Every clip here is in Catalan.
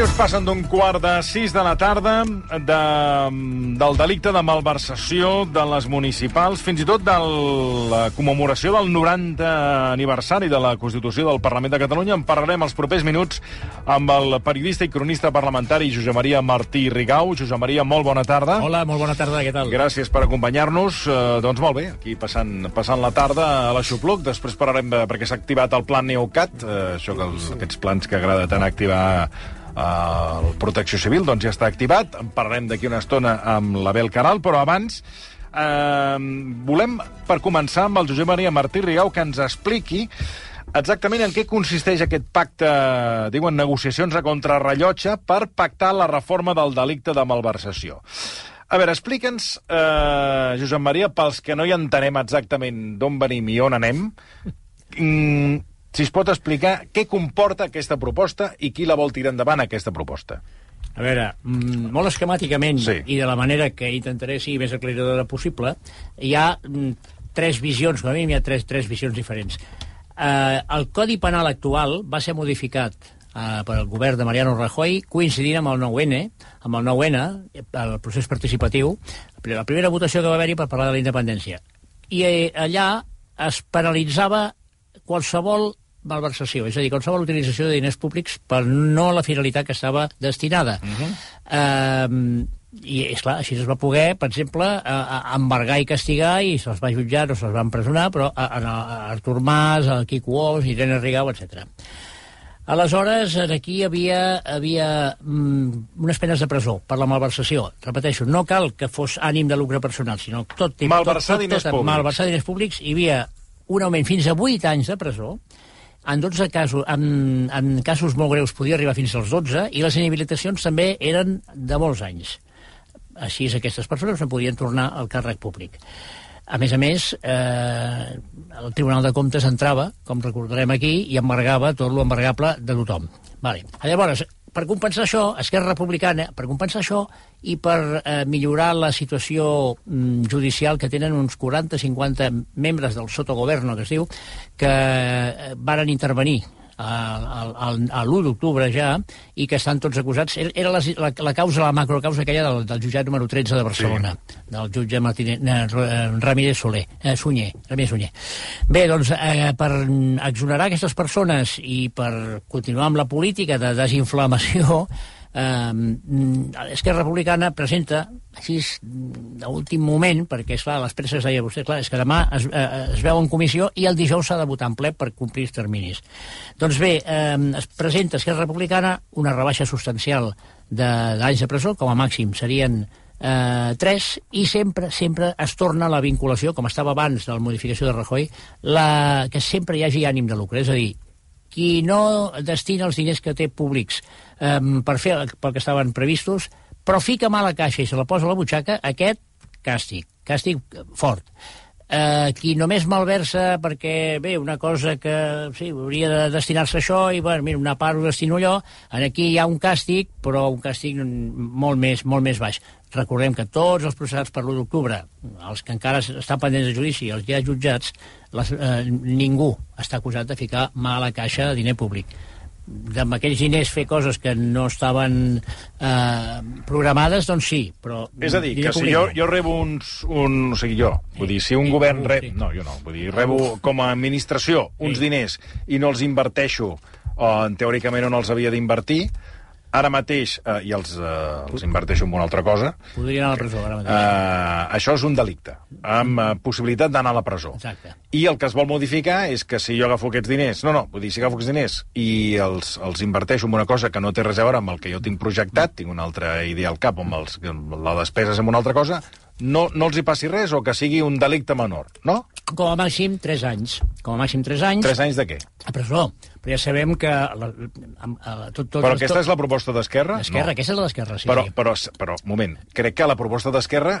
Minuts passen d'un quart de 6 de la tarda de, del delicte de malversació de les municipals, fins i tot de la commemoració del 90 aniversari de la Constitució del Parlament de Catalunya. En parlarem els propers minuts amb el periodista i cronista parlamentari Josep Maria Martí Rigau. Josep Maria, molt bona tarda. Hola, molt bona tarda, què tal? Gràcies per acompanyar-nos. Eh, doncs molt bé, aquí passant, passant la tarda a l'Aixopluc. Després parlarem de, perquè s'ha activat el plan Neocat, eh, això que els, aquests plans que agrada tant activar el Protecció Civil doncs ja està activat. En parlarem d'aquí una estona amb l'Abel Caral, però abans eh, volem, per començar, amb el Josep Maria Martí Rigau, que ens expliqui exactament en què consisteix aquest pacte, diuen, negociacions a contrarrellotge per pactar la reforma del delicte de malversació. A veure, explica'ns, eh, Josep Maria, pels que no hi entenem exactament d'on venim i on anem, mm, si es pot explicar què comporta aquesta proposta i qui la vol tirar endavant, aquesta proposta. A veure, mm, molt esquemàticament Sí. i de la manera que intentaré ser més aclaridora possible, hi ha mm, tres visions, com a mínim hi ha tres, tres visions diferents. Eh, el Codi Penal actual va ser modificat eh, per el govern de Mariano Rajoy coincidint amb el 9-N, amb el 9-N, el procés participatiu, la primera votació que va haver-hi per parlar de la independència. I eh, allà es penalitzava qualsevol malversació, és a dir, qualsevol utilització de diners públics per no la finalitat que estava destinada. Uh -huh. eh, I, és clar, així es va poder, per exemple, eh, embargar i castigar, i se'ls va jutjar o se'ls va empresonar, però a, a, a Artur Mas, a Quico Ous, Irene Rigau, etc. Aleshores, aquí hi havia, havia mm, unes penes de presó per la malversació. Repeteixo, no cal que fos ànim de lucre personal, sinó tot... tot Malversar tot, tot, diners tot, públics. Malversar diners públics. Hi havia un augment fins a 8 anys de presó, en 12 casos, en, en casos molt greus podia arribar fins als 12, i les inhabilitacions també eren de molts anys. Així aquestes persones no podien tornar al càrrec públic. A més a més, eh, el Tribunal de Comptes entrava, com recordarem aquí, i embargava tot l'embargable de tothom. Vale. Llavors, per compensar això, Esquerra Republicana, per compensar això i per eh, millorar la situació mm, judicial que tenen uns 40-50 membres del sotogoverno, que es diu, que eh, varen intervenir a, a, a l'1 d'octubre ja, i que estan tots acusats. Era la, la, la causa, la macrocausa aquella del, del jutjat número 13 de Barcelona, sí. del jutge Martínez, eh, Ramírez Soler, eh, Sunyer, Ramírez Sunyer. Bé, doncs, eh, per exonerar aquestes persones i per continuar amb la política de desinflamació, eh, Esquerra Republicana presenta així a últim moment, perquè és clar, les presses deia vostè, clar, és que demà es, eh, es veu en comissió i el dijous s'ha de votar en ple per complir els terminis. Doncs bé, eh, es presenta Esquerra Republicana una rebaixa substancial d'anys de, de presó, com a màxim serien eh, 3, i sempre sempre es torna la vinculació, com estava abans de la modificació de Rajoy, la, que sempre hi hagi ànim de lucre, és a dir, qui no destina els diners que té públics eh, per fer pel que estaven previstos, però fica mà la caixa i se la posa a la butxaca, aquest càstig, càstig fort. Eh, qui només malversa perquè, bé, una cosa que sí, hauria de destinar-se a això i, bueno, mira, una part ho destino allò, aquí hi ha un càstig, però un càstig molt més, molt més baix. Recordem que tots els processats per l'1 d'octubre, els que encara estan pendents de judici, els ja jutjats, les, eh, ningú està acusat de ficar mà a la caixa de diner públic amb aquells diners fer coses que no estaven eh, programades, doncs sí, però... És a dir, que si jo, jo rebo uns... Un, o sigui, jo, vull dir, si un Sí, govern rep... sí. No, jo no, vull dir, rebo com a administració uns Sí. diners i no els inverteixo on teòricament on els havia d'invertir, ara mateix, eh, i els, eh, els inverteixo en una altra cosa, Podria anar a la presó ara mateix. eh, això és un delicte, amb eh, possibilitat d'anar a la presó. Exacte. I el que es vol modificar és que si jo agafo aquests diners... No, no, vull dir, si agafo aquests diners i els, els inverteixo en una cosa que no té res a veure amb el que jo tinc projectat, tinc una altra idea al cap, amb, els, amb la despesa és en una altra cosa, no, no els hi passi res o que sigui un delicte menor, no? Com a màxim 3 anys. Com a màxim 3 anys Tres anys de què? a presó. Però ja sabem que... La, a, tot, tot, Però aquesta és la proposta d'Esquerra? Esquerra, no. aquesta és la d'Esquerra, sí. Però, sí. però, però, moment, crec que la proposta d'Esquerra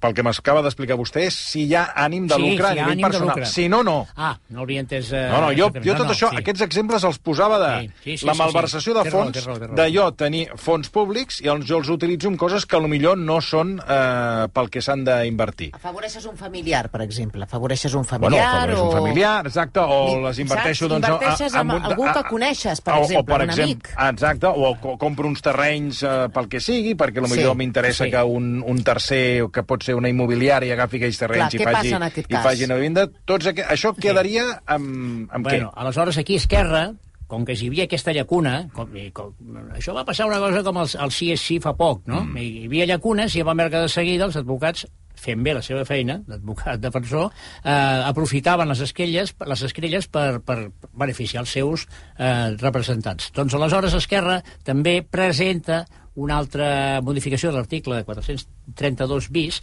pel que m'acaba d'explicar vostè, és si hi ha ànim de Sí, lucre si a nivell ànim de personal. lucre. Si no, no. Ah, no l'havia entès... Eh, No, no, jo, jo tot no, això, sí. aquests exemples els posava de Sí, sí, sí, la sí, malversació sí. de Té raó, fons, de jo tenir fons públics i jo els utilitzo en coses que millor no són eh, pel que s'han d'invertir. Afavoreixes un familiar, per exemple. Afavoreixes un Bueno, familiar afavoreix o... un familiar, exacte, o Li- les inverteixo... saps? Doncs, Inverteixes amb un- algú que coneixes, per o, exemple, o, per un exemple, amic. Exacte, o co- compro uns terrenys eh, pel que sigui, perquè potser Sí, m'interessa sí. que un, un tercer, que pot ser una immobiliària, agafi aquells terrenys Clar, i faci, i cas? faci una vivenda. Tots aqu... Això quedaria amb, amb Bueno, què? aleshores aquí Esquerra, com que hi havia aquesta llacuna, com, com, això va passar una cosa com el, el CSC fa poc, no? Mm. Hi havia llacunes i van veure que de seguida els advocats fent bé la seva feina, d'advocat defensor, eh, aprofitaven les esquelles, les esquelles per, per beneficiar els seus eh, representants. Doncs aleshores Esquerra també presenta una altra modificació de l'article 432 bis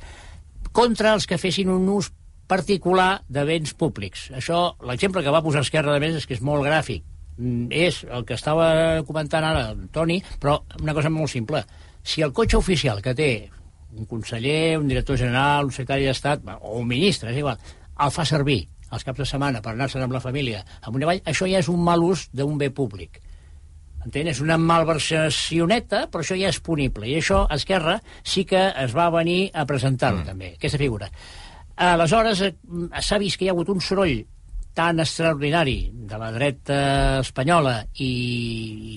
contra els que fessin un ús particular de béns públics. Això, l'exemple que va posar Esquerra, de més, és que és molt gràfic. Mm, És el que estava comentant ara Toni, però una cosa molt simple. Si el cotxe oficial que té un conseller, un director general, un secretari d'Estat, o un ministre, és igual, el fa servir els caps de setmana per anar-se'n amb la família amunt i avall, això ja és un mal ús d'un bé públic. Entén? És una malversacioneta, però això ja és punible. I això, Esquerra, sí que es va venir a presentar-ho, mm. també, aquesta figura. Aleshores, eh, s'ha vist que hi ha hagut un soroll tan extraordinari de la dreta espanyola i,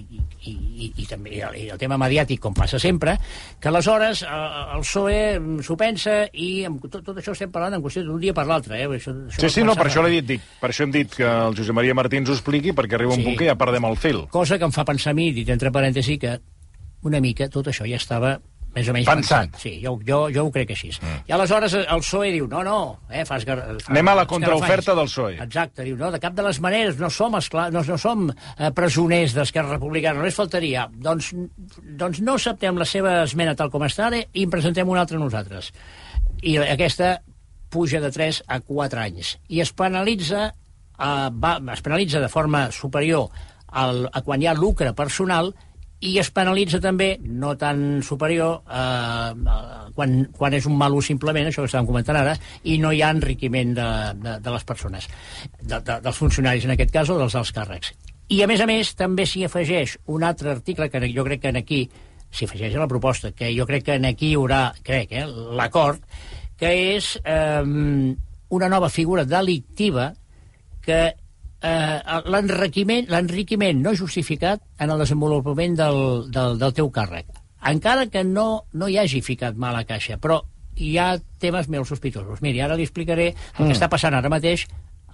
i, i, i, i també i el, i el tema mediàtic, com passa sempre, que aleshores eh, el PSOE s'ho pensa i amb tot, tot això estem parlant en qüestió d'un dia per l'altre. Eh? Això, això Sí, sí, no, per això l'he dit, dic, per això hem dit que el Josep Maria Martí ens ho expliqui, perquè arriba un Sí. punt que ja perdem el fil. Cosa que em fa pensar a mi, dit entre parèntesi, que una mica tot això ja estava més o menys Pensat. pensat. Sí, jo, jo, jo ho crec així. Mm. I aleshores el PSOE diu, no, no, eh, fas... Gar... Anem a la contraoferta del PSOE. Exacte, diu, no, de cap de les maneres, no som, esclar, no, no som eh, presoners d'Esquerra Republicana, només faltaria. Doncs, doncs no acceptem la seva esmena tal com està ara i en presentem una altra nosaltres. I aquesta puja de 3 a 4 anys. I es penalitza, eh, va, es penalitza de forma superior al, a quan hi ha lucre personal i es penalitza també, no tan superior, eh, eh, quan, quan és un mal ús simplement, això que estàvem comentant ara, i no hi ha enriquiment de, de, de les persones, de, de, dels funcionaris en aquest cas o dels alts càrrecs. I a més a més també s'hi afegeix un altre article que jo crec que en aquí s'hi afegeix a la proposta, que jo crec que en aquí hi haurà, crec, eh, l'acord, que és eh, una nova figura delictiva que eh, l'enriquiment l'enriquiment no justificat en el desenvolupament del, del, del teu càrrec. Encara que no, no hi hagi ficat mal a caixa, però hi ha temes molt sospitosos. Miri, ara li explicaré el que està passant ara mateix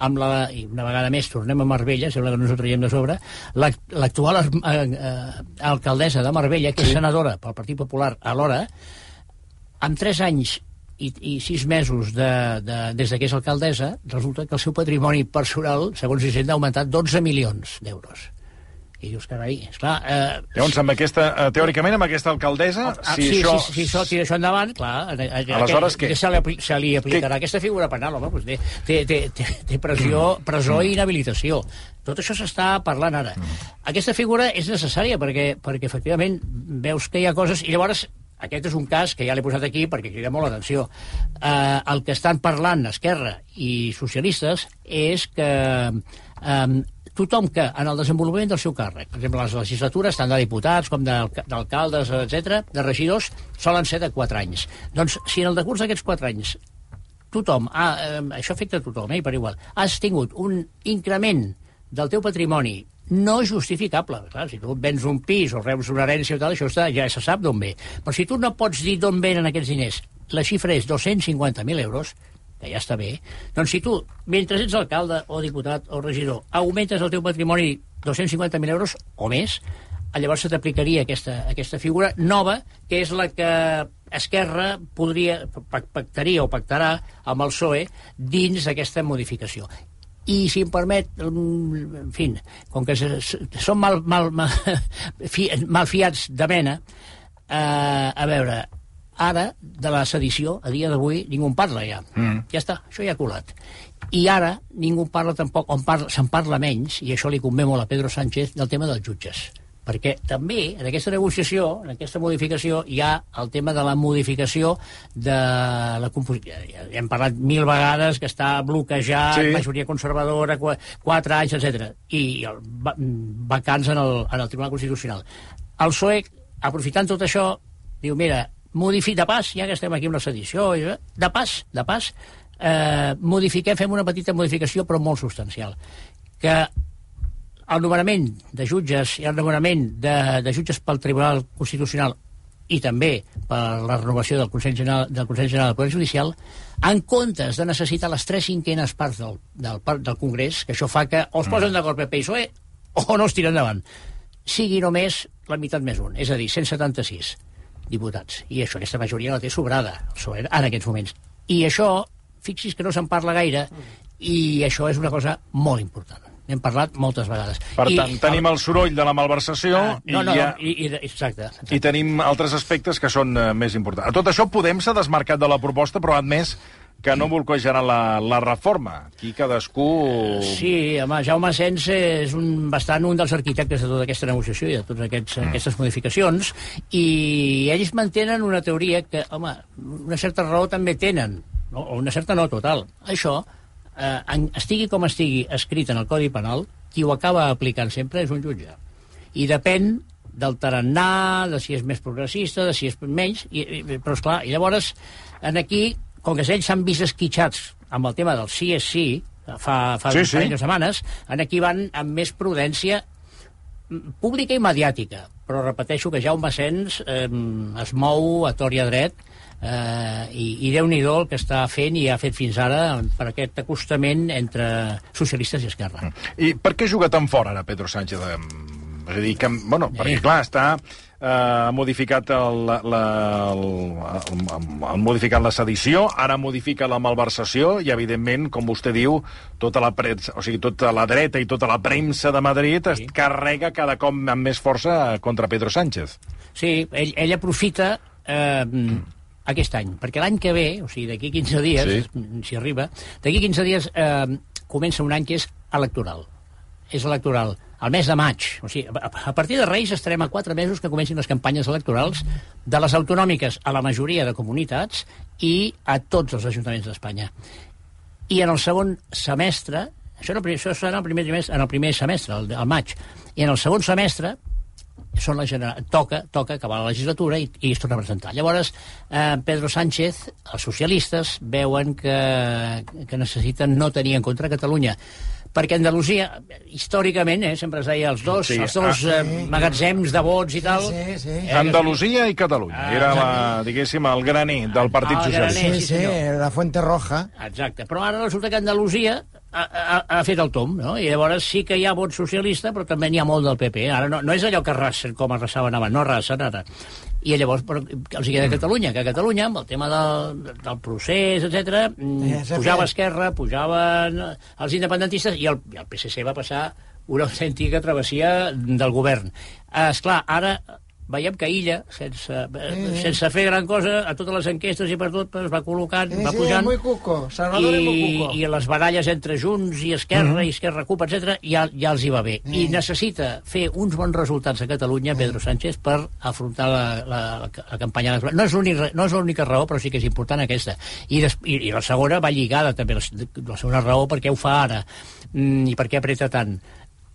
amb la, i una vegada més tornem a Marbella, sembla que no ens ho traiem de sobre, l'ac- l'actual eh, eh, alcaldessa de Marbella, que és senadora pel Partit Popular alhora, amb 3 anys i, i 6 mesos de, de, des de que és alcaldessa, resulta que el seu patrimoni personal, segons Hisenda, ha augmentat 12 milions d'euros. I dius, carai, esclar... Eh, Llavors, amb aquesta, eh, teòricament, amb aquesta alcaldessa, Ah, si sí, això... sí, sí, si això tira això endavant, clar... a- a- Aleshores, que, què? que se, li, apli- se li aplicarà aquesta figura penal, home, doncs té, té, té, té, té pressió, presó i inhabilitació. Tot això s'està parlant ara. Aquesta figura és necessària perquè, perquè efectivament veus que hi ha coses... I llavors, aquest és un cas que ja l'he posat aquí perquè crida molt l'atenció. Eh, el que estan parlant Esquerra i socialistes és que eh, tothom que en el desenvolupament del seu càrrec, per exemple, les legislatures, tant de diputats com d'alca- d'alcaldes, etc, de regidors, solen ser de 4 anys. Doncs, si en el decurs d'aquests 4 anys tothom, ha, eh, això afecta a tothom, eh, per igual, has tingut un increment del teu patrimoni no justificable. Clar, si tu vens un pis o reus una herència o tal, això està, ja se sap d'on ve. Però si tu no pots dir d'on venen aquests diners, la xifra és 250.000 euros, que ja està bé, doncs si tu, mentre ets alcalde o diputat o regidor, augmentes el teu patrimoni 250.000 euros o més, llavors se t'aplicaria aquesta, aquesta figura nova, que és la que Esquerra podria, pac- pactaria o pactarà amb el PSOE dins d'aquesta modificació. I, si em permet, mm, en fi, com que són mal, mal, mal, fi, malfiats de mena, eh, a veure, ara, de la sedició, a dia d'avui, ningú en parla ja. Mm. Ja està, això ja ha colat. I ara ningú en parla tampoc, on parla, se'n parla menys, i això li convé molt a Pedro Sánchez, del tema dels jutges. Perquè també en aquesta negociació, en aquesta modificació, hi ha el tema de la modificació de la composició. Ja hem parlat mil vegades que està bloquejat, Sí. majoria conservadora, qu quatre anys, etc. I el, va, vacants en el, en el Tribunal Constitucional. El PSOE, aprofitant tot això, diu, mira, modifi de pas, ja que estem aquí amb la sedició, de pas, de pas, eh, modifiquem, fem una petita modificació, però molt substancial. Que el nomenament de jutges i el nomenament de, de jutges pel Tribunal Constitucional i també per la renovació del Consell General del, Consell General del Poder Judicial, en comptes de necessitar les tres cinquenes parts del, del, del Congrés, que això fa que o es posen d'acord PP i PSOE o no es tira endavant, sigui només la meitat més un, és a dir, 176 diputats. I això, aquesta majoria la té sobrada, PSOE, en aquests moments. I això, fixis que no se'n parla gaire, i això és una cosa molt important. N'hem parlat moltes vegades. Per I, tant, tenim el soroll de la malversació Ah, no, no, i, ja, i, i, exacte. exacte. i tenim altres aspectes que són eh, més importants. A tot això, Podem s'ha desmarcat de la proposta, però ha admès que no bloquejarà la, la reforma. Aquí cadascú... Sí, home, Jaume Sens és un, bastant un dels arquitectes de tota aquesta negociació i de totes aquests, mm. aquestes modificacions, i ells mantenen una teoria que, home, una certa raó també tenen, no? o una certa no total. Això, eh, estigui com estigui escrit en el Codi Penal, qui ho acaba aplicant sempre és un jutge. I depèn del tarannà, de si és més progressista, de si és menys, i, i, però esclar, i llavors, en aquí, com que ells s'han vist esquitxats amb el tema del sí és sí, fa, fa Sí, sí, setmanes, en aquí van amb més prudència pública i mediàtica, però repeteixo que Jaume Sens eh, es mou a tor i a dret eh, i, i Déu-n'hi-do el que està fent i ha fet fins ara per aquest acostament entre socialistes i Esquerra. I per què juga tan fort ara Pedro Sánchez? Em, És a dir, que, bueno, perquè, Eh. clar, està... Eh, ha modificat el, la, la, el, el, ha modificat la sedició, ara modifica la malversació i, evidentment, com vostè diu, tota la, premsa, o sigui, tota la dreta i tota la premsa de Madrid sí. es carrega cada cop amb més força contra Pedro Sánchez. Sí, ell, ell aprofita eh, aquest any, perquè l'any que ve, o sigui, d'aquí 15 dies, Sí. si arriba, d'aquí 15 dies eh, comença un any que és electoral. És electoral. Al mes de maig, o sigui, a partir de Reis estarem a quatre mesos que comencin les campanyes electorals de les autonòmiques a la majoria de comunitats i a tots els ajuntaments d'Espanya. I en el segon semestre, això, el, primer- això serà en el primer, trimestre, en el primer semestre, el, el maig, i en el segon semestre són la genera... toca, toca acabar la legislatura i, i es torna a presentar. Llavors, eh, Pedro Sánchez, els socialistes, veuen que, que necessiten no tenir en contra Catalunya perquè Andalusia, històricament, eh, sempre es deia els dos, Sí, sí, els dos ah, eh, magatzems de vots i tal... sí, sí. Eh, Andalusia i Catalunya. Ah, Era, la, diguéssim, el graner del Partit El Socialista. graner. Sí, sí, sí, la Fuente Roja. Exacte, però ara resulta que Andalusia ha, ha, ha fet el tom, no? I llavors sí que hi ha vot socialista, però també n'hi ha molt del PP. Ara no, no és allò que arrasen com arrasaven abans, no arrasen ara. I llavors, però, que els queda a Catalunya, que a Catalunya, amb el tema del, del procés, etc, s'ha pujava. Esquerra, pujaven els independentistes, i el, i el PSC va passar una autèntica travessia del govern. És clar, ara veiem que Illa, sense, eh, sense fer gran cosa, a totes les enquestes i per tot, pues, va col·locant, Sí, va sí, pujant... muy cuco. Salvador es muy I, cuco. i les baralles entre Junts i Esquerra mm -hmm. i Esquerra CUP, etc ja, ja els hi va bé. I necessita fer uns bons resultats a Catalunya, Pedro Sánchez, per afrontar la, la, la, la campanya. No és l'únic- no és l'única raó, però sí que és important aquesta. I, des, i, i la segona va lligada també, la, la segona raó, per què ho fa ara mm, i per què apreta tant.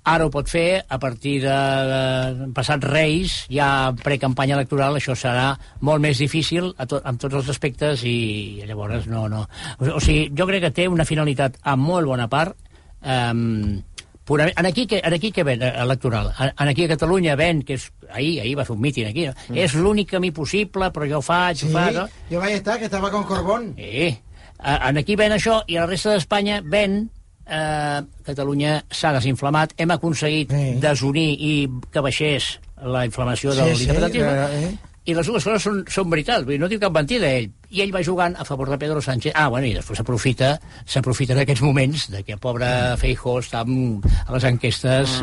Ara ho pot fer, a partir de, de passat Reis, ja precampanya electoral, això serà molt més difícil a to, amb tots els aspectes i llavors no, no... O, o sigui, jo crec que té una finalitat a molt bona part um, en aquí, que, en aquí que ven, eh, electoral. En, aquí a Catalunya ven, que és, ahir, ahir va fer un míting aquí, no? mm. és l'únic camí possible, però jo ho faig, Sí, ho faig... No? yo vaig estar, que estaba con Corbón. Eh, en aquí ven això i a la resta d'Espanya ven eh, Catalunya s'ha desinflamat, hem aconseguit Sí. desunir i que baixés la inflamació de Sí, sí, l'independentisme. eh, eh. I les dues coses són, són veritat, vull dir, no diu cap mentida ell. I ell va jugant a favor de Pedro Sánchez. Ah, bueno, i després s'aprofita s'aprofita d'aquests moments de que pobre Feijó està amb, a les enquestes.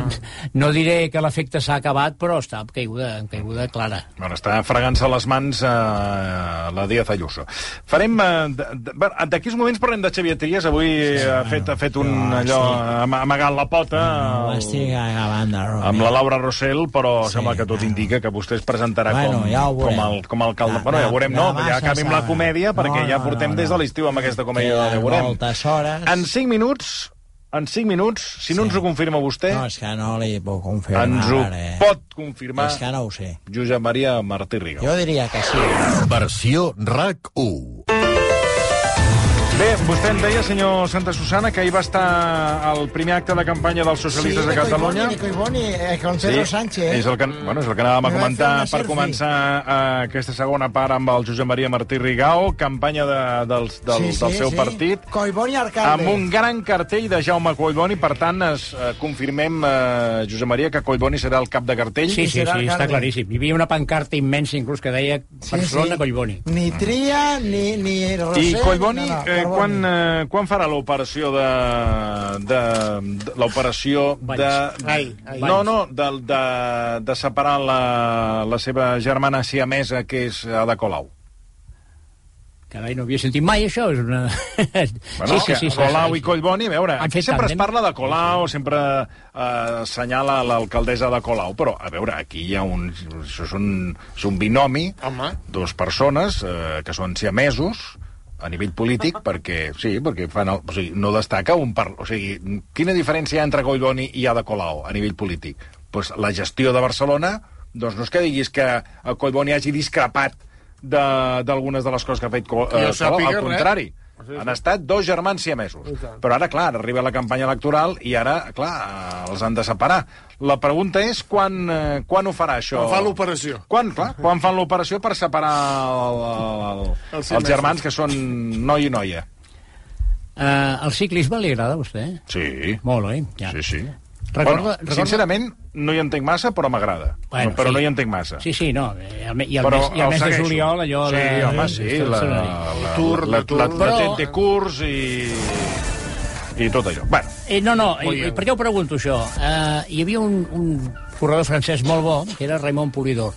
No diré que l'efecte s'ha acabat, però està en caiguda, en caiguda clara. Bueno, està fregant-se les mans eh, la Díaz Ayuso. Farem... eh, D'aquí uns moments parlem de Xavier Trias. Avui sí, ha, fet, ha fet un no, allò, sí. ama- amagant la pota Ho el- estic acabant de amb la Laura Rossell, però Sí, sembla que tot bueno. indica que vostè es presentarà Bueno, com, ja veurem. com, el, com a alcalde. Ja, bueno, ja veurem, ja no, massa ja acabi amb la comèdia, perquè No, ja no, portem no, des no. de l'estiu amb aquesta comèdia de Queden ja veurem. moltes hores. En 5 minuts, en 5 minuts, si no Sí. ens ho confirma vostè, No, és que no li puc confirmar. ens ho eh? pot confirmar És que no ho sé. Josep Maria Martí Riga. Jo diria que sí. Versió RAC 1. Bé, vostè em deia, senyor Santa Susana, que ahir va estar al primer acte de campanya dels socialistes sí, de Catalunya. Sí, de Collboni, eh, con Pedro Sánchez. és el que, bueno, és el que anàvem a comentar per selfie. començar eh, aquesta segona part amb el Josep Maria Martí Rigao, campanya de, dels, del, del seu partit, Collboni alcalde. amb un gran cartell de Jaume Collboni. Per tant, es, eh, confirmem, eh, Josep Maria, que Collboni serà el cap de cartell. Sí, sí, sí, serà està claríssim. Hi havia una pancarta immensa, inclús, que deia Barcelona Collboni. Ni Tria, ni, ni Rosell... I Collboni, no, no, eh. Quan, eh, quan farà l'operació de... de, de l'operació de... Ai, ai. No, no, de, de, de separar la, la seva germana siamesa, que és Ada Colau. Carai, no havia sentit mai això. És una... Bueno, que Colau i Collboni, a veure, aquí sempre es parla de Colau, sempre eh, assenyala l'alcaldessa de Colau, però, a veure, aquí hi ha un... Això és un, és un binomi, Home. dues persones eh, que són siamesos, a nivell polític, perquè, sí, perquè fan el, o sigui, no destaca un par... O sigui, quina diferència hi ha entre Collboni i Ada Colau a nivell polític? Pues la gestió de Barcelona, doncs no és que diguis que el Collboni hagi discrepat de- d'algunes de, les coses que ha fet Co- Que jo eh, Colau, al res. Sí, sí. Han estat dos germans siamesos. Però ara, clar, arriba la campanya electoral i ara, clar, els han de separar. La pregunta és quan, eh, quan ho farà, això? Quan fa l'operació. Quan, clar, quan fan l'operació per separar el, el, el, Els els germans que són noi i noia? Uh, el ciclisme li agrada a vostè? Sí, Molt, oi? Ja. sí, sí. Recorda- bueno, recorda- sincerament, no hi entenc massa, però m'agrada. Bueno, no, però sí. no hi entenc massa. Sí, sí, no. I el, me- i el, Però mes, i el mes de segueixo. juliol, allò... Sí, de- home, sí, de- la, de- la, El Tour, la, la, la, Però- de curs i, i tot allò. Bueno, Eh, no, no, eh, bien. per què ho pregunto, això? Uh, hi havia un, un corredor francès molt bo, que era Raymond Polidor.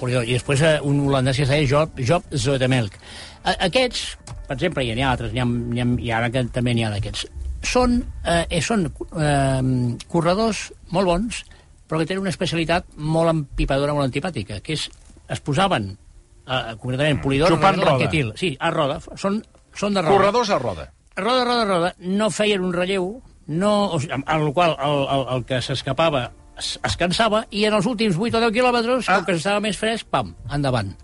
Polidor. I després uh, un holandès que es deia Job, Job Zoetemelk. Aquests, per exemple, i n'hi ha altres, n'hi ha, n'hi ha, i ara que també n'hi ha d'aquests, són, eh, eh, són eh, corredors molt bons, però que tenen una especialitat molt empipadora, molt antipàtica, que és, es posaven, eh, concretament, Polidor, Xupant roda. l'Anquetil. Sí, a roda. Són, són de roda corredors a roda. roda, roda, roda, no feien un relleu, no, o sigui, amb amb el qual el, el, el que s'escapava es, es cansava, i en els últims 8 o 10 quilòmetres, Ah. com que estava més fresc, pam, endavant.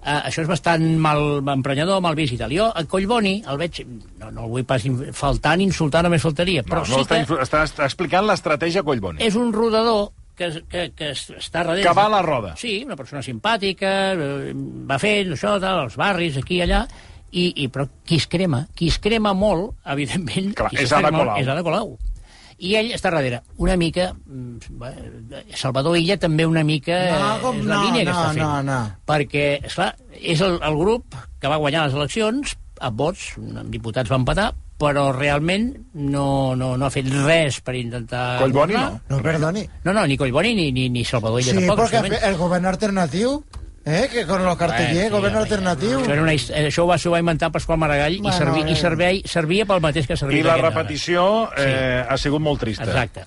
Uh, això és bastant mal emprenyador, mal vist i tal. Jo, a Collboni, el veig... No, no el vull pas in- faltar ni insultar, només faltaria. Però no, sí no està, que està, està explicant l'estratègia Collboni. és un rodador que, que, que es- està darrere... Que va a la roda. Sí, una persona simpàtica, eh, va fent això, tal, els barris, aquí i allà, i, i, però qui es crema, qui es crema molt, evidentment... Clar, és Ada molt Colau. És Ada Colau. I ell està darrere. Una mica... mm, Salvador Illa també una mica No, eh, com és la no, línia que no, està fent. no, no. Perquè, esclar, és el, el grup que va guanyar les eleccions, a vots, amb diputats va empatar, però realment no, no, no ha fet res per intentar... Collboni no. No, perdoni. No, no, ni Collboni ni, ni, ni Salvador Illa Sí, tampoc. porque absolutament. el gobierno alternativo, ¿eh? Que con los cartellers, sí, gobierno home, alternativo. Això, era una, eh, això ho va, s'ho va inventar Pasqual Maragall Bueno, i, servi, i eh. servei, servia pel mateix que servia I la repetició eh, ha sigut molt trista. Exacte.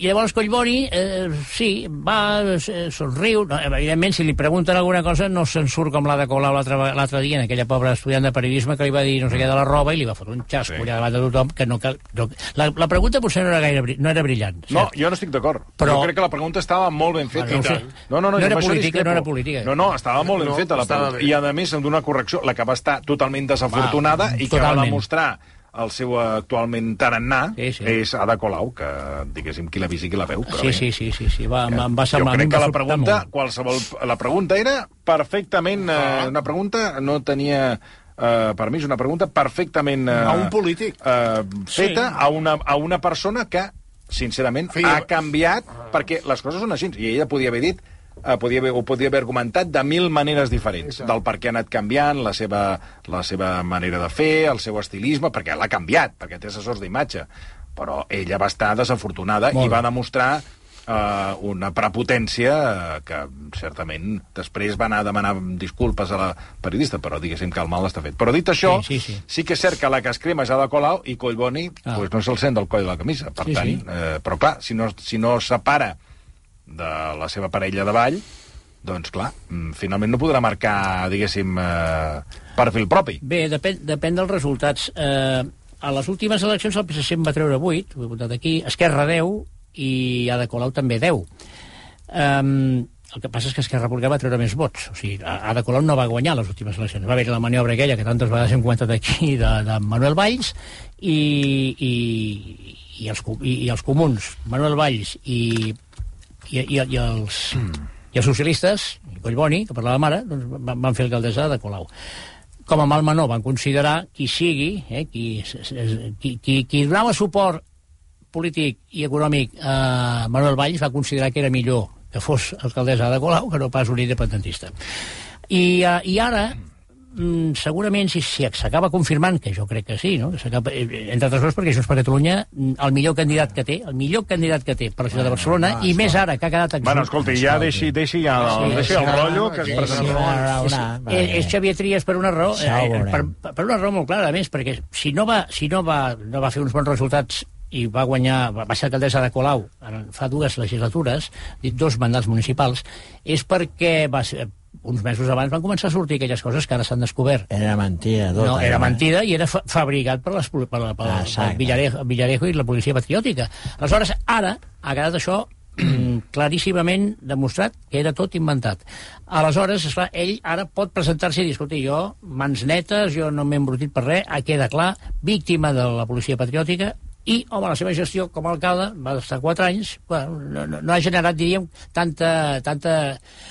I llavors Collboni, eh, sí, va, eh, somriu... No, evidentment, si li pregunten alguna cosa, no se'n surt com l'ha de Colau l'altre dia, en aquella pobra estudiant de periodisme que li va dir no sé què de la roba i li va fotre un xasco Sí. allà davant de tothom, que no cal... No, la, la pregunta potser no era gaire no era brillant. No, cert? jo no estic d'acord. Però- Jo crec que la pregunta estava molt ben feta. Bueno, no sé. No, no, no, No jo era política, no era política. No, no, estava molt ben No, feta la pregunta. I, a més, una correcció, la que va estar totalment desafortunada i que va totalment. demostrar el seu actualment tarannà Sí, sí. és Ada Colau, que diguéssim qui l'ha vist i qui la veu. Però Sí, bé. sí, sí, sí, sí. Va, em, em va jo semblar... a mi crec que la pregunta, molt. qualsevol, la pregunta era perfectament... Eh, una pregunta no tenia... Eh, per mi és una pregunta perfectament... Eh, A un polític. Eh, feta Sí. a, una, a una persona que, sincerament, Feia- ha canviat, perquè les coses són així. I ella podia haver dit eh, podia haver, ho podia haver argumentat de mil maneres diferents, del per què ha anat canviant, la seva, la seva manera de fer, el seu estilisme, perquè l'ha canviat, perquè té assessors d'imatge. Però ella va estar desafortunada Molt. i va demostrar eh, una prepotència eh, que certament després va anar a demanar disculpes a la periodista, però diguéssim que el mal està fet. Però dit això, Sí, sí, sí. sí que és cert que la que es crema és Ada Colau i Collboni Ah. pues no se'l sent del coll de la camisa. Per Sí, tant, sí. Eh, però clar, si no, si no separa de la seva parella de ball, doncs clar, mm, finalment no podrà marcar, diguéssim, eh, perfil propi. Bé, depèn, depèn dels resultats. Eh, a les últimes eleccions el PSC en va treure 8, ho he apuntat aquí, Esquerra 10 i Ada Colau també 10. Um, el que passa és que Esquerra Republicana va treure més vots. O sigui, Ada Colau no va guanyar les últimes eleccions. Va haver la maniobra aquella que tantes vegades hem comentat aquí de, de Manuel Valls i, i, i, els, i, i els comuns, Manuel Valls i, i, i, i els... I els socialistes, i Collboni, que parlava mare, doncs van, van fer alcaldessa de Colau com a mal menor van considerar qui sigui, eh, qui, qui, qui, qui donava suport polític i econòmic a Manuel Valls va considerar que era millor que fos alcaldessa de Colau que no pas un independentista. I, uh, i ara, mm, segurament, si si s'acaba confirmant, que jo crec que sí, no? eh, entre altres coses perquè Junts per Catalunya, mm, el millor candidat que té, el millor candidat que té per la ciutat de Barcelona, i més ara que ha quedat Bueno, escolti, ja deixi, deixi, ja, Sí, deixi el rotllo que es sí, presenta. és, una- és, és Xavier Trias per una raó, eh, per, per una raó molt clara, a més, perquè si no va, si no va, no va fer uns bons resultats i va guanyar, va va ser alcaldessa de Colau en- fa dues legislatures, dit dos mandats municipals, és perquè va ser, uns mesos abans van començar a sortir aquelles coses que ara s'han descobert. Era mentida, tot. No, era eh? mentida i era fa fabricat per, les, per, la- per, per Exacte. Villarejo, Villarejo i la policia patriòtica. Aleshores, ara ha quedat això mm, claríssimament demostrat que era tot inventat. Aleshores, esclar, ell ara pot presentar-se i dir, escolta, jo, mans netes, jo no m'he embrutit per res, queda clar, víctima de la policia patriòtica, i, home, la seva gestió com a alcalde va estar 4 anys, bueno, no, no, no ha generat, diríem, tanta, tanta,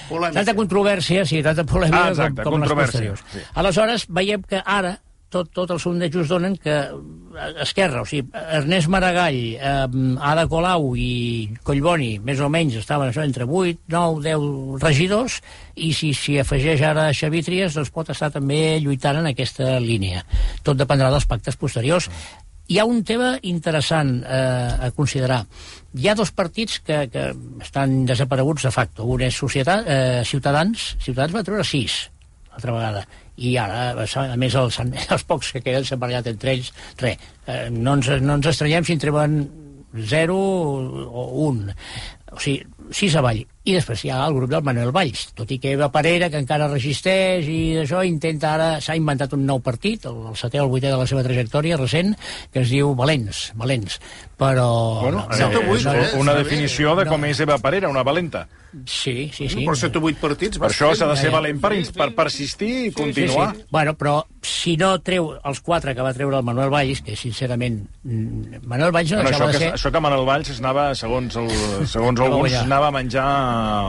Polèmica. tanta controvèrsia, sí, tanta polèmica Ah, exacte, com, com les posteriors. sí. Aleshores, veiem que ara tot, tot els sondejos donen que eh, Esquerra, o sigui, Ernest Maragall, eh, Ada Colau i Collboni, més o menys, estaven això entre 8, 9, 10 regidors, i si s'hi afegeix ara Xavi Trias, doncs pot estar també lluitant en aquesta línia. Tot dependrà dels pactes posteriors. Hi ha un tema interessant eh, a considerar. Hi ha dos partits que, que estan desapareguts de facto. Un és Societat, eh, Ciutadans. Ciutadans va treure sis altra vegada. I ara, a més, els, els pocs que queden barallat entre ells. Res, eh, no, ens, no ens estranyem si en treuen 0 o 1. O sigui, sis avall. I després hi ha el grup del Manuel Valls, tot i que Eva Parera, que encara resisteix i això, intenta ara... S'ha inventat un nou partit, el, el setè o el vuitè de la seva trajectòria recent, que es diu Valents, Valents. Però... Bueno, no, eh, vuit, és eh? una definició de No. com és Eva Parera, una valenta. Sí, sí, sí. Per 7 o 8 partits. Per això s'ha de ser valent per, per persistir i continuar. Sí, sí. Bueno, però si no treu els quatre que va treure el Manuel Valls, que sincerament... mm, Manuel Valls no Bueno, això, deixava de que, ser... això que Manuel Valls es anava, segons, el, segons alguns, anava a menjar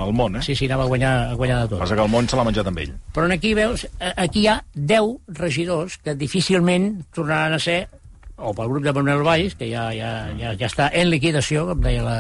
el món, eh? Sí, sí, anava a guanyar, a guanyar de tot. Passa que el món se l'ha menjat amb ell. Però aquí veus, aquí hi ha 10 regidors que difícilment tornaran a ser o pel grup de Manuel Valls, que ja, ja, ja, ja està en liquidació, com deia la,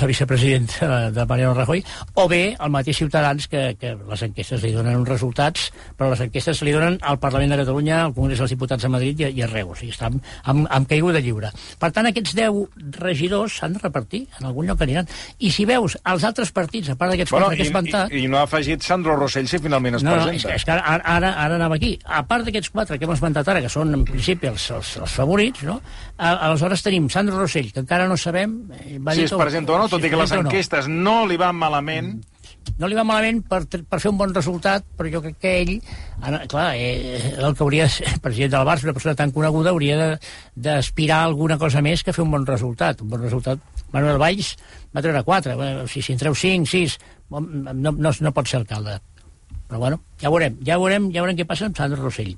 la vicepresidenta de, Mariano Rajoy, o bé el mateix Ciutadans, que, que les enquestes li donen uns resultats, però les enquestes li donen al Parlament de Catalunya, al Congrés dels Diputats a Madrid i, i arreu, o sigui, està amb, amb, amb caiguda lliure. Per tant, aquests 10 regidors s'han de repartir, en algun lloc aniran. I si veus els altres partits, a part d'aquests Bueno, quatre que he esmentat... i, i, I no ha afegit Sandro Rossell si finalment es No, no, és, presenta. que- és que ara, ara, ara anava aquí. A part d'aquests quatre que hem esmentat ara, que són en principi els, els, els favorits, no? Aleshores tenim Sandro Rossell, que encara no sabem... eh, Va Si es presenta o no, tot si i que es les o no. enquestes no li van malament, No li va malament per, per fer un bon resultat, però jo crec que ell, clar, eh, el que hauria de ser president del Barça, una persona tan coneguda, hauria d'aspirar alguna cosa més que fer un bon resultat. Un bon resultat. Manuel Valls va treure 4, bueno, si, si en treu 5, 6, no, no, no pot ser alcalde. Però bueno, ja veurem, ja veurem, ja veurem què passa amb Sandro Rossell.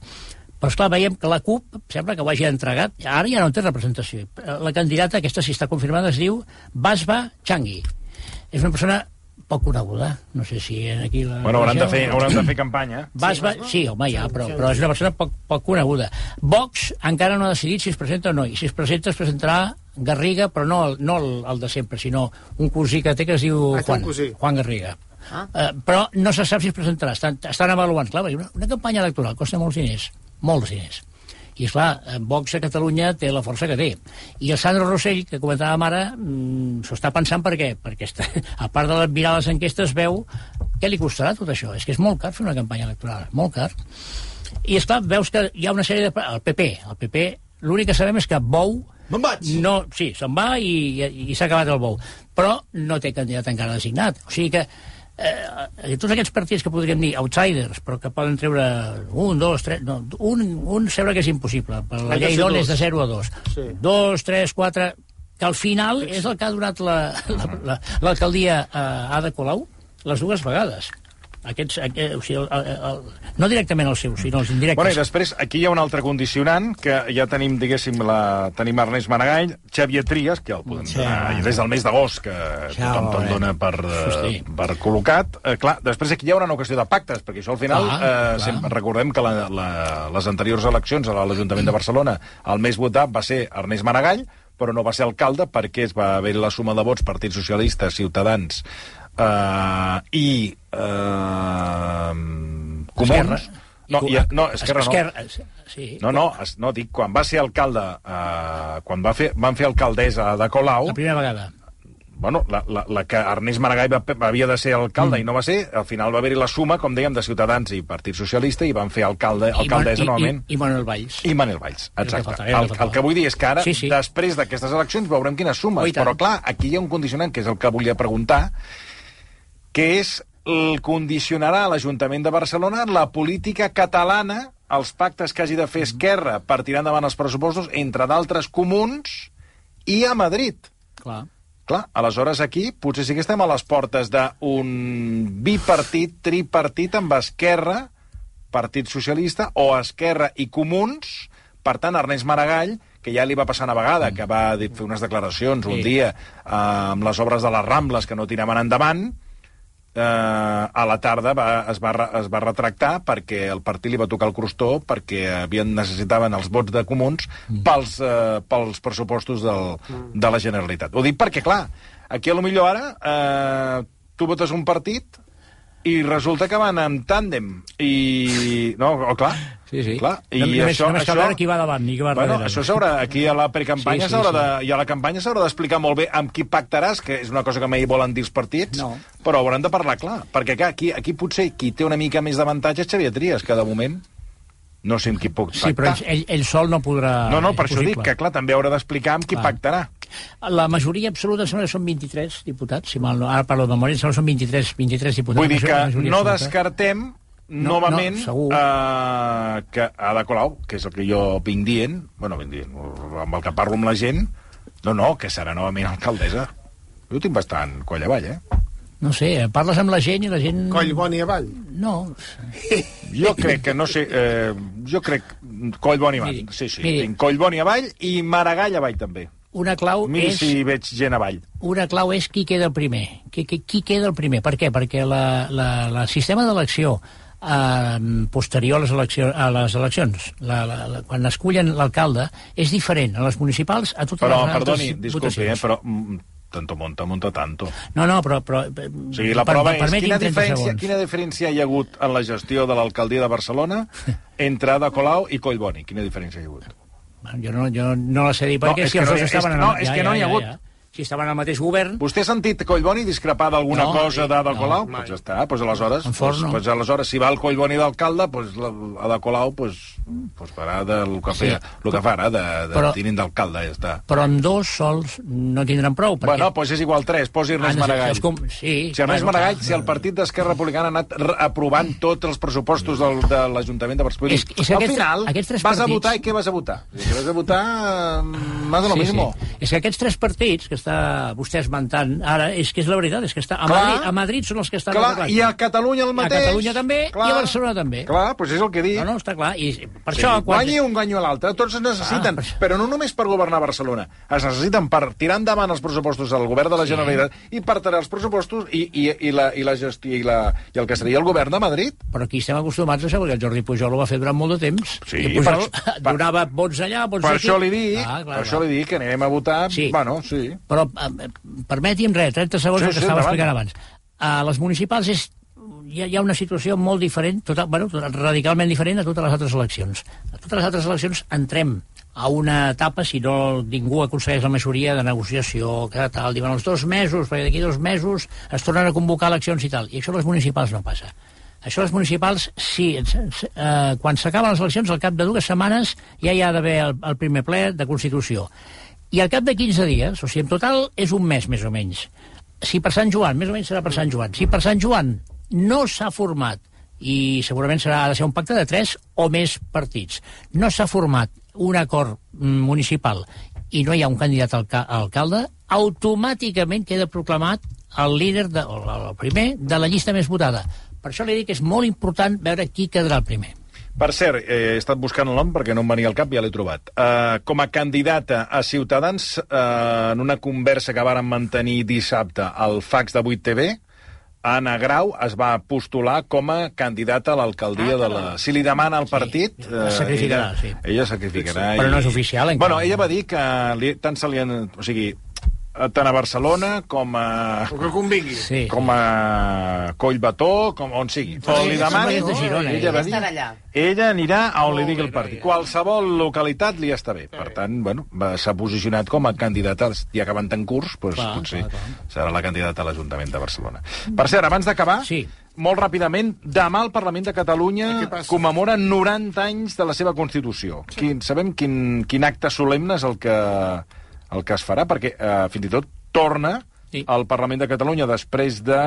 Però esclar, veiem que la CUP sembla que ho hagi entregat, ara ja no té representació. La candidata, aquesta si està confirmada, es diu Basba Changi. És una persona poc coneguda, no sé si aquí... La bueno, hauran de fer, hauran de fer campanya. Basba, sí, home, ja, però, però és una persona poc, poc coneguda. Vox encara no ha decidit si es presenta o no, i si es presenta es presentarà Garriga, però no, el, no el, el de sempre, sinó un cosí que té que es diu Ah, Juan. Juan Garriga. Ah. Eh, però no se sap si es presentarà. Estan, estan avaluant. Clar, una, una campanya electoral costa molts diners. Molts diners. I, esclar, eh, Vox a Catalunya té la força que té. I el Sandro Rossell, que comentàvem ara, mm, s'ho està pensant per què? Perquè, està, a part de mirar les enquestes, veu què li costarà tot això. És que és molt car fer una campanya electoral, molt car. I, esclar, veus que hi ha una sèrie de... El PP, el PP, l'únic que sabem és que Bou... Me'n vaig. No, sí, se'n va i, i, i s'ha acabat el Bou. Però no té candidat encara designat. O sigui que eh, tots aquests partits que podríem dir outsiders, però que poden treure un, dos, tres... No, un, un sembla que és impossible. Per la llei d'on és de 0 a 2. Sí. Dos, tres, quatre... Que al final és el que ha donat l'alcaldia la, la, l'alcaldia a Ada Colau les dues vegades. Aquests, aquest, o sigui, el, el, el, no directament els seus, sinó els indirectes. Bueno, i després, aquí hi ha un altre condicionant, que ja tenim, diguéssim, la, tenim Ernest Maragall, Xavier Trias, que el podem Sí. donar des del mes d'agost, que Ja, tothom te'l molt bé. dona per, eh, Sí. per col·locat. Eh, clar, després aquí hi haurà una qüestió de pactes, perquè això al final, Clar, eh, clar. sempre, recordem que la, la, les anteriors eleccions a l'Ajuntament de Barcelona, el més votat va ser Ernest Maragall, però no va ser alcalde perquè es va haver la suma de vots Partit Socialista, Ciutadans eh, i eh, Esquerra. Comuns. No, i, no, Esquerra no. Esquerra, sí. No, no, es, no, dic, quan va ser alcalde, eh, quan va fer, van fer alcaldessa de Colau, La primera vegada. bueno, la, la, la que Ernest Maragall va, havia de ser alcalde mm. i no va ser, al final va haver-hi la suma, com dèiem, de Ciutadans i Partit Socialista i van fer alcalde, alcaldessa I, novament. I, i, i Manuel Valls. I Manel Valls, exacte. el El, el que vull dir és que ara, Sí, sí. després d'aquestes eleccions, veurem quines sumes. Oh, i. Però, clar, aquí hi ha un condicionant, que és el que volia preguntar, que és el condicionarà a l'Ajuntament de Barcelona la política catalana, els pactes que hagi de fer Esquerra per tirar endavant els pressupostos, entre d'altres comuns, i a Madrid. Clar. Clar, aleshores aquí potser sí que estem a les portes d'un bipartit, tripartit amb Esquerra, Partit Socialista, o Esquerra i Comuns, per tant, Ernest Maragall, que ja li va passar una vegada, que va fer unes declaracions un dia eh, amb les obres de les Rambles que no tiraven endavant, eh, a la tarda va, es, va, es va retractar perquè el partit li va tocar el crostó perquè havien necessitaven els vots de comuns pels, eh, pels pressupostos del, de la Generalitat. Ho dic perquè, clar, aquí a lo millor ara eh, tu votes un partit i resulta que van en tàndem i... No, o clar, Sí, sí. clar. I No- només- això, només cal això, veure qui va davant i qui va bueno, darrere. això s'haurà, aquí a la precampanya Sí, sí, sí. de, i a la campanya s'haurà d'explicar molt bé amb qui pactaràs, que és una cosa que mai volen dir els partits, No. però hauran de parlar clar, perquè clar, aquí, aquí potser qui té una mica més d'avantatge és Xavier Trias, que de moment no sé amb qui puc Sí, però pactar. ell, ell, ell sol no podrà... no, no, per això dic que clar, també haurà d'explicar amb qui Clar. pactarà. La majoria absoluta em sembla que són 23 diputats, si mal no, ara parlo de memòria, em sembla que són 23, 23 diputats. Vull dir que no absoluta. descartem No, novament no, segur. eh, que Ada Colau, que és el que jo vinc dient, bueno, vinc dient, amb el que parlo amb la gent, no, no, que serà novament alcaldessa. Jo tinc bastant coll avall, eh? No sé, parles amb la gent i la gent... Coll bon i avall. No, Jo crec que, no sé, eh, jo crec coll bon i avall. Miri, Sí, sí, miri. tinc coll bon i avall i Maragall avall també. una clau Miri és... si veig gent avall. Una clau és qui queda el primer. Qui, qui, qui queda el primer? Per què? Perquè la, la, la sistema d'elecció eh, posterior a les, elecció, a les eleccions, la, la, la, quan escullen l'alcalde, és diferent a les municipals a totes Però, les altres perdoni, disculpi, eh, votacions. però mm, tanto monta, monta tanto. No, no, però... però O sigui, la prova és quina diferència, diferència, quina diferència hi ha hagut en la gestió de l'alcaldia de Barcelona entre Ada Colau i Collboni? Quina diferència hi ha hagut? Jo no, jo no la sé dir, perquè és si els no dos hi és estaven... en no, és que no n'hi ha hagut. Si estaven al mateix govern... Vostè ha sentit Collboni discrepar d'alguna No, cosa d'Ada no, Colau? mai. Doncs ja està, doncs aleshores, En Forn doncs, no. doncs aleshores si va el Collboni d'alcalde, doncs la- Ada Colau doncs, doncs farà del que, Sí. feia, el que fa ara, de, de Però- tinent d'alcalde, ja està. Però amb dos sols no tindran prou. Perquè... Bueno, doncs és igual tres, posi Ernest Han de ser- Maragall. com- Sí. Si Ernest bueno, Maragall, clar. si el partit d'Esquerra Republicana ha anat aprovant tots els pressupostos del, de l'Ajuntament de Barcelona, És- és que al aquests- final aquests tres vas a partits- votar i què vas a votar? Si vas a votar mm, más de lo Sí, mismo. sí. És que aquests tres partits que està vostè esmentant ara, és que és la veritat, és que està a, Clar. Madrid, a Madrid són els que estan... Clar, i a Catalunya el A mateix. Catalunya també i a Barcelona també. Clar, doncs és el que dic. No, no, està clar. I per Sí, això... Quan... guanyi un guanyo a l'altre, tots es necessiten, Ah, per però no només per governar Barcelona, es necessiten per tirar endavant els pressupostos del govern de la Sí. Generalitat i per tenir els pressupostos i, i, i, la, i la gestió i, la, i el que seria el govern de Madrid. Però aquí estem acostumats a això, perquè el Jordi Pujol ho va fer durant molt de temps. Sí, I Pujol per- per- donava vots allà, vots Per aquí. això li dic, Ah, per això li dic que anirem a votar, Sí. bueno, sí. Però eh, permeti'm res, 30 segons Sí, el que sí, estava endavant. explicant abans. A les municipals és, hi, ha, hi ha una situació molt diferent, total, bueno, radicalment diferent a totes les altres eleccions. A totes les altres eleccions entrem a una etapa, si no ningú aconsegueix la majoria de negociació, que tal, diuen els dos mesos, perquè d'aquí dos mesos es tornen a convocar eleccions i tal. I això a les municipals no passa. Això a les municipals, sí, eh, quan s'acaben les eleccions, al cap de dues setmanes ja hi ha d'haver el, el primer ple de Constitució. I al cap de 15 dies, o sigui, en total és un mes més o menys. Si per Sant Joan, més o menys serà per Sant Joan, si per Sant Joan no s'ha format i segurament serà ha de ser un pacte de tres o més partits. No s'ha format un acord mm, municipal i no hi ha un candidat al alca alcalde, automàticament queda proclamat el líder, de, el primer, de la llista més votada. Per això li dic que és molt important veure qui quedarà el primer. Per cert, eh, he estat buscant el nom perquè no em venia al cap i ja l'he trobat. Uh, com a candidata a Ciutadans, uh, en una conversa que varen mantenir dissabte al fax de 8TV, Anna Grau es va postular com a candidata a l'alcaldia ah, de la... Si li demana al partit... Sí, eh, sacrificarà, ella, sí. Ella sacrificarà. Però no és oficial, encara. Bueno, ella va dir que li, tant se li han... O sigui, tant a Barcelona com a... El que convingui. Sí. com a Collbató, com on sigui. Però li demani... és de Girona, ella, va ella dir, estarà allà. ella anirà a on li digui el partit. Qualsevol localitat li està bé. Per tant, bueno, va- s'ha posicionat com a candidata, ja que van en curs, doncs, Clar, potser clar, clar. serà la candidata a l'Ajuntament de Barcelona. Per cert, abans d'acabar, Sí. molt ràpidament, demà el Parlament de Catalunya commemora 90 anys de la seva Constitució. Quin, sabem quin, quin acte solemne és el que, el que es farà, perquè eh, fins i tot torna Sí. al Parlament de Catalunya després de...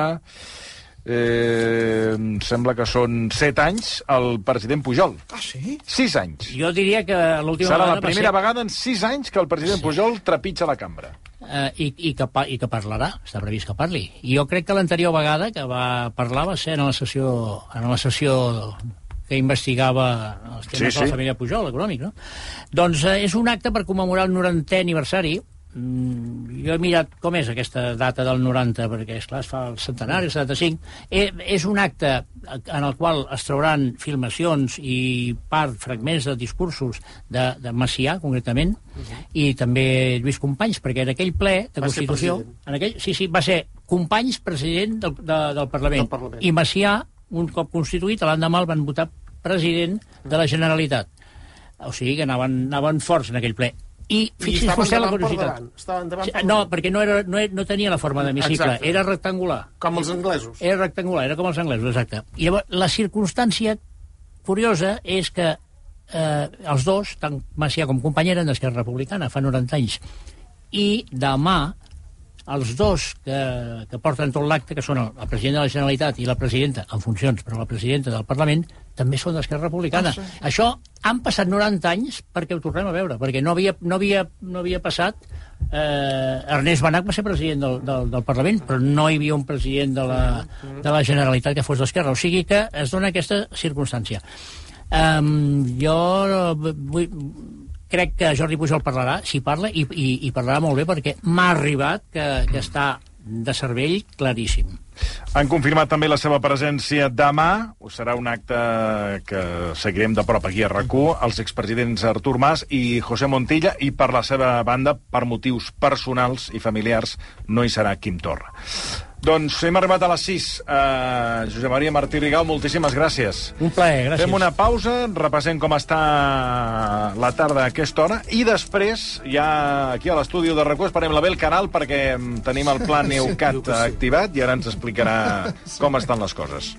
Eh, em sembla que són 7 anys el president Pujol. Ah, sí? 6 anys. Jo diria que l'última Serà la vegada primera ser... vegada en 6 anys que el president Pujol trepitja la cambra. eh, i, i, que, i que parlarà, està previst que parli. I jo crec que l'anterior vegada que va parlar va ser en la sessió, en la sessió que investigava els temes Sí, de la sí. família Pujol, econòmic, no? Doncs eh, és un acte per commemorar el 90è aniversari. Mm, jo he mirat com és aquesta data del 90, perquè, esclar, es fa el centenari, el 75. Eh, és un acte en el qual es trauran filmacions i part, fragments de discursos de, de Macià, concretament, i també Lluís Companys, perquè en aquell ple de Va Constitució... En aquell, sí, sí, va ser Companys president del, de, del, Parlament, Del Parlament. i Macià, un cop constituït, l'endemà el van votar president de la Generalitat. O sigui que anaven, anaven forts en aquell ple. I I fixi's vostè la per curiositat. Sí, per No, perquè no, era, no, no tenia la forma d'hemicicle, era rectangular. Com els anglesos. Era rectangular, era com els anglesos, exacte. I llavors, la circumstància curiosa és que eh, els dos, tant Macià com company, eren d'Esquerra Republicana, fa 90 anys. I demà, els dos que, que porten tot l'acte, que són el, president de la Generalitat i la presidenta, en funcions, però la presidenta del Parlament, també són d'Esquerra Republicana. Ah, sí. Això han passat 90 anys perquè ho tornem a veure, perquè no havia, no havia, no havia passat... Eh, Ernest Benach va ser president del, del, del Parlament, però no hi havia un president de la, de la Generalitat que fos d'Esquerra. O sigui que es dona aquesta circumstància. Um, jo vull, crec que Jordi Pujol parlarà, si parla, i, i, i parlarà molt bé, perquè m'ha arribat que, que està de cervell claríssim. Han confirmat també la seva presència demà. Serà un acte que seguirem de prop aquí a rac els expresidents Artur Mas i José Montilla, i per la seva banda, per motius personals i familiars, no hi serà Quim Torra. Doncs hem arribat a les 6. Uh, Josep Maria Martí Rigau, moltíssimes gràcies. Un plaer, gràcies. Fem una pausa, repassem com està la tarda a aquesta hora i després, ja aquí a l'estudi de RAC1, esperem la Bel Canal perquè mm, tenim el pla Neucat activat i ara ens explicarà com estan les coses.